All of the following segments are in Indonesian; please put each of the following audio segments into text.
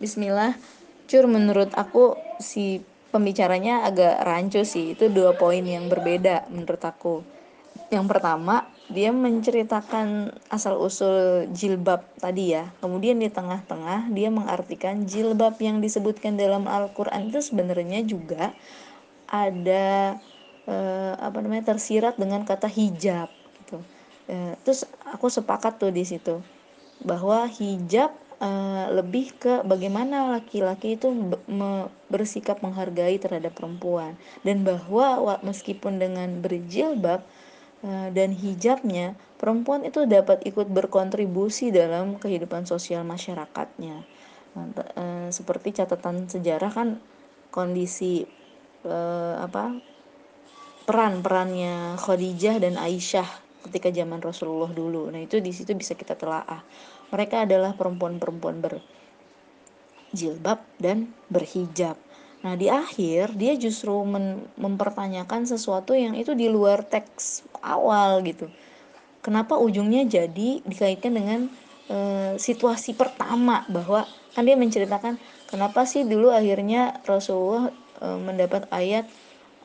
Bismillah, Cur menurut aku si pembicaranya agak rancu sih. Itu dua poin yang berbeda menurut aku. Yang pertama, dia menceritakan asal-usul jilbab tadi ya. Kemudian di tengah-tengah dia mengartikan jilbab yang disebutkan dalam Al-Qur'an itu sebenarnya juga ada eh, apa namanya tersirat dengan kata hijab gitu. Eh, terus aku sepakat tuh di situ bahwa hijab uh, lebih ke bagaimana laki-laki itu bersikap menghargai terhadap perempuan dan bahwa meskipun dengan berjilbab uh, dan hijabnya perempuan itu dapat ikut berkontribusi dalam kehidupan sosial masyarakatnya uh, seperti catatan sejarah kan kondisi apa peran-perannya Khadijah dan Aisyah ketika zaman Rasulullah dulu. Nah, itu di situ bisa kita telaah. Mereka adalah perempuan-perempuan berjilbab dan berhijab. Nah, di akhir dia justru mempertanyakan sesuatu yang itu di luar teks awal gitu. Kenapa ujungnya jadi dikaitkan dengan e, situasi pertama bahwa kan dia menceritakan kenapa sih dulu akhirnya Rasulullah e, mendapat ayat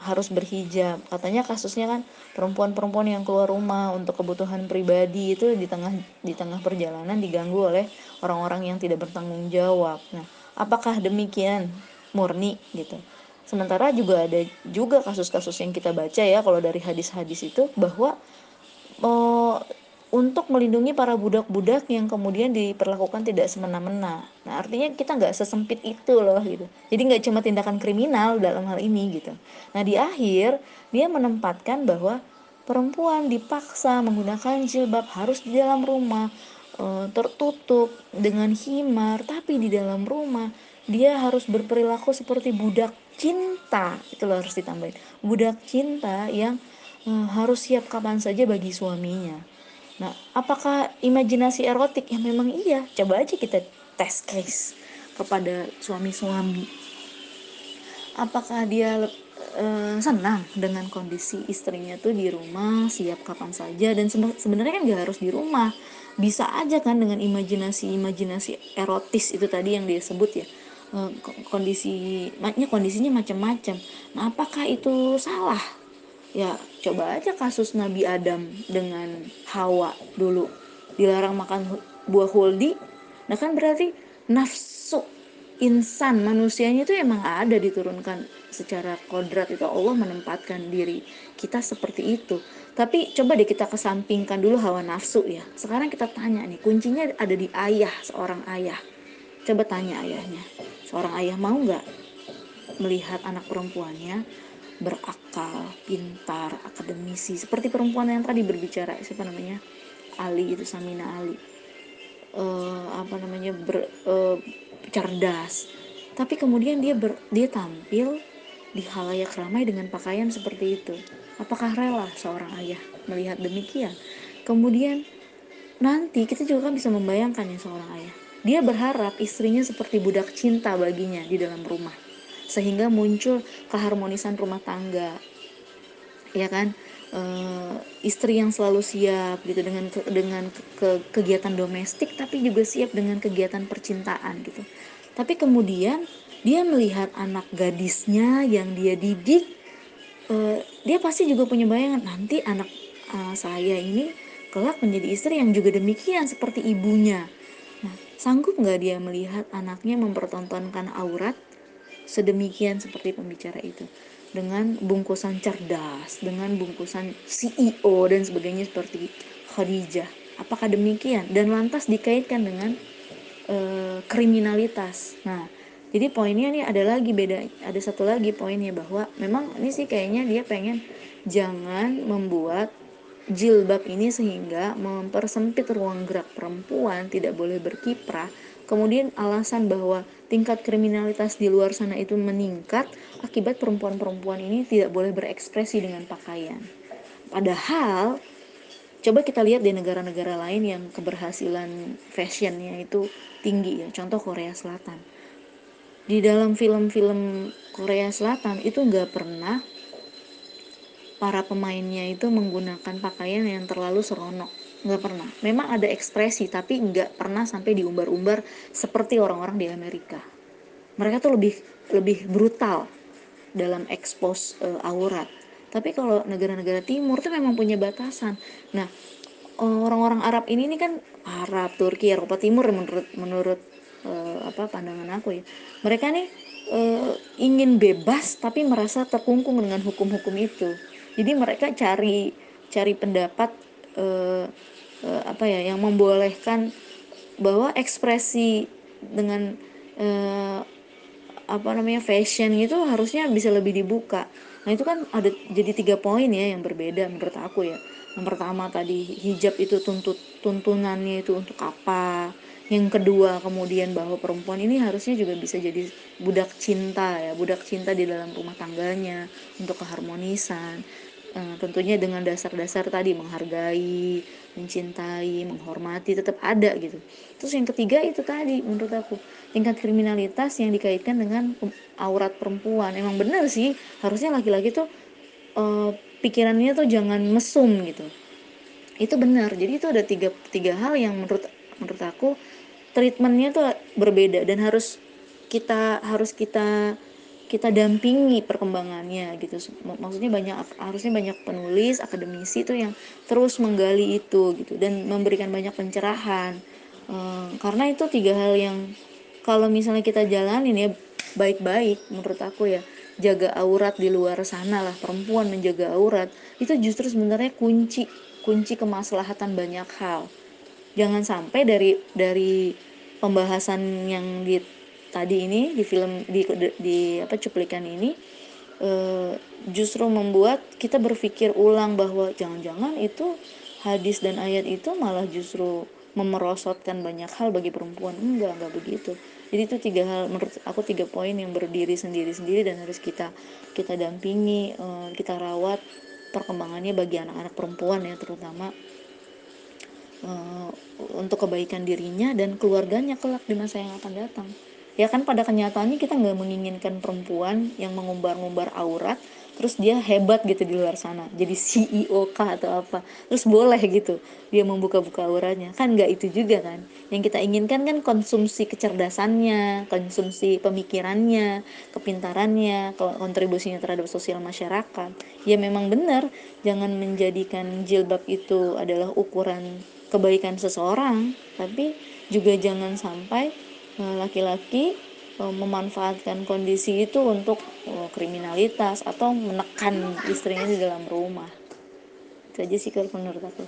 harus berhijab. Katanya kasusnya kan perempuan-perempuan yang keluar rumah untuk kebutuhan pribadi itu di tengah di tengah perjalanan diganggu oleh orang-orang yang tidak bertanggung jawab. Nah apakah demikian murni gitu? Sementara juga ada juga kasus-kasus yang kita baca ya kalau dari hadis-hadis itu bahwa oh, untuk melindungi para budak-budak yang kemudian diperlakukan tidak semena-mena. Nah, artinya kita nggak sesempit itu loh gitu. Jadi nggak cuma tindakan kriminal dalam hal ini gitu. Nah, di akhir dia menempatkan bahwa perempuan dipaksa menggunakan jilbab harus di dalam rumah e, tertutup dengan himar, tapi di dalam rumah dia harus berperilaku seperti budak cinta. Itu loh harus ditambahin. Budak cinta yang e, harus siap kapan saja bagi suaminya Nah, apakah imajinasi erotik? Ya memang iya. Coba aja kita tes case kepada suami-suami. Apakah dia e, senang dengan kondisi istrinya tuh di rumah siap kapan saja dan sebenarnya kan gak harus di rumah. Bisa aja kan dengan imajinasi-imajinasi erotis itu tadi yang dia sebut ya. E, kondisi maknya kondisinya macam-macam. Nah, apakah itu salah? Ya coba aja kasus Nabi Adam dengan Hawa dulu. Dilarang makan buah huldi. Nah kan berarti nafsu insan manusianya itu emang ada diturunkan secara kodrat. Itu Allah menempatkan diri kita seperti itu. Tapi coba deh kita kesampingkan dulu hawa nafsu ya. Sekarang kita tanya nih kuncinya ada di ayah seorang ayah. Coba tanya ayahnya seorang ayah mau nggak melihat anak perempuannya berakal, pintar, akademisi, seperti perempuan yang tadi berbicara siapa namanya Ali itu Samina Ali, uh, apa namanya ber, uh, cerdas, tapi kemudian dia ber, dia tampil di halayak ramai dengan pakaian seperti itu. Apakah rela seorang ayah melihat demikian? Kemudian nanti kita juga kan bisa membayangkan ya seorang ayah. Dia berharap istrinya seperti budak cinta baginya di dalam rumah sehingga muncul keharmonisan rumah tangga. Ya kan? E, istri yang selalu siap gitu dengan ke, dengan ke, kegiatan domestik tapi juga siap dengan kegiatan percintaan gitu. Tapi kemudian dia melihat anak gadisnya yang dia didik e, dia pasti juga punya bayangan nanti anak e, saya ini kelak menjadi istri yang juga demikian seperti ibunya. Nah sanggup nggak dia melihat anaknya mempertontonkan aurat sedemikian seperti pembicara itu dengan bungkusan cerdas, dengan bungkusan CEO dan sebagainya seperti Khadijah. Apakah demikian? Dan lantas dikaitkan dengan e, kriminalitas. Nah, jadi poinnya nih ada lagi beda, ada satu lagi poinnya bahwa memang ini sih kayaknya dia pengen jangan membuat jilbab ini sehingga mempersempit ruang gerak perempuan, tidak boleh berkiprah Kemudian alasan bahwa tingkat kriminalitas di luar sana itu meningkat akibat perempuan-perempuan ini tidak boleh berekspresi dengan pakaian. Padahal coba kita lihat di negara-negara lain yang keberhasilan fashionnya itu tinggi ya, contoh Korea Selatan. Di dalam film-film Korea Selatan itu nggak pernah para pemainnya itu menggunakan pakaian yang terlalu seronok nggak pernah. Memang ada ekspresi tapi nggak pernah sampai diumbar-umbar seperti orang-orang di Amerika. Mereka tuh lebih lebih brutal dalam ekspos uh, aurat tapi kalau negara-negara timur tuh memang punya batasan. Nah orang-orang Arab ini nih kan Arab Turki Eropa Timur menurut menurut uh, apa pandangan aku ya. Mereka nih uh, ingin bebas tapi merasa terkungkung dengan hukum-hukum itu. Jadi mereka cari cari pendapat uh, apa ya yang membolehkan bahwa ekspresi dengan uh, apa namanya fashion itu harusnya bisa lebih dibuka. Nah itu kan ada jadi tiga poin ya yang berbeda menurut aku ya. Yang pertama tadi hijab itu tuntut tuntunannya itu untuk apa? Yang kedua kemudian bahwa perempuan ini harusnya juga bisa jadi budak cinta ya budak cinta di dalam rumah tangganya untuk keharmonisan tentunya dengan dasar-dasar tadi menghargai, mencintai, menghormati tetap ada gitu. Terus yang ketiga itu tadi menurut aku tingkat kriminalitas yang dikaitkan dengan aurat perempuan. Emang benar sih harusnya laki-laki tuh uh, pikirannya tuh jangan mesum gitu. Itu benar. Jadi itu ada tiga tiga hal yang menurut menurut aku treatmentnya tuh berbeda dan harus kita harus kita kita dampingi perkembangannya gitu. Maksudnya banyak harusnya banyak penulis akademisi itu yang terus menggali itu gitu dan memberikan banyak pencerahan. Ehm, karena itu tiga hal yang kalau misalnya kita jalanin ya baik-baik menurut aku ya jaga aurat di luar sana lah perempuan menjaga aurat itu justru sebenarnya kunci kunci kemaslahatan banyak hal. Jangan sampai dari dari pembahasan yang di tadi ini di film di di apa cuplikan ini uh, justru membuat kita berpikir ulang bahwa jangan-jangan itu hadis dan ayat itu malah justru memerosotkan banyak hal bagi perempuan. Enggak enggak begitu. Jadi itu tiga hal menurut aku tiga poin yang berdiri sendiri-sendiri dan harus kita kita dampingi uh, kita rawat perkembangannya bagi anak-anak perempuan ya terutama uh, untuk kebaikan dirinya dan keluarganya kelak di masa yang akan datang ya kan pada kenyataannya kita nggak menginginkan perempuan yang mengumbar-ngumbar aurat terus dia hebat gitu di luar sana jadi CEO kah atau apa. Terus boleh gitu dia membuka-buka auratnya. Kan nggak itu juga kan. Yang kita inginkan kan konsumsi kecerdasannya konsumsi pemikirannya kepintarannya kontribusinya terhadap sosial masyarakat. Ya memang benar jangan menjadikan jilbab itu adalah ukuran kebaikan seseorang tapi juga jangan sampai laki-laki eh, memanfaatkan kondisi itu untuk eh, kriminalitas atau menekan istrinya di dalam rumah. Itu aja sih kalau menurut aku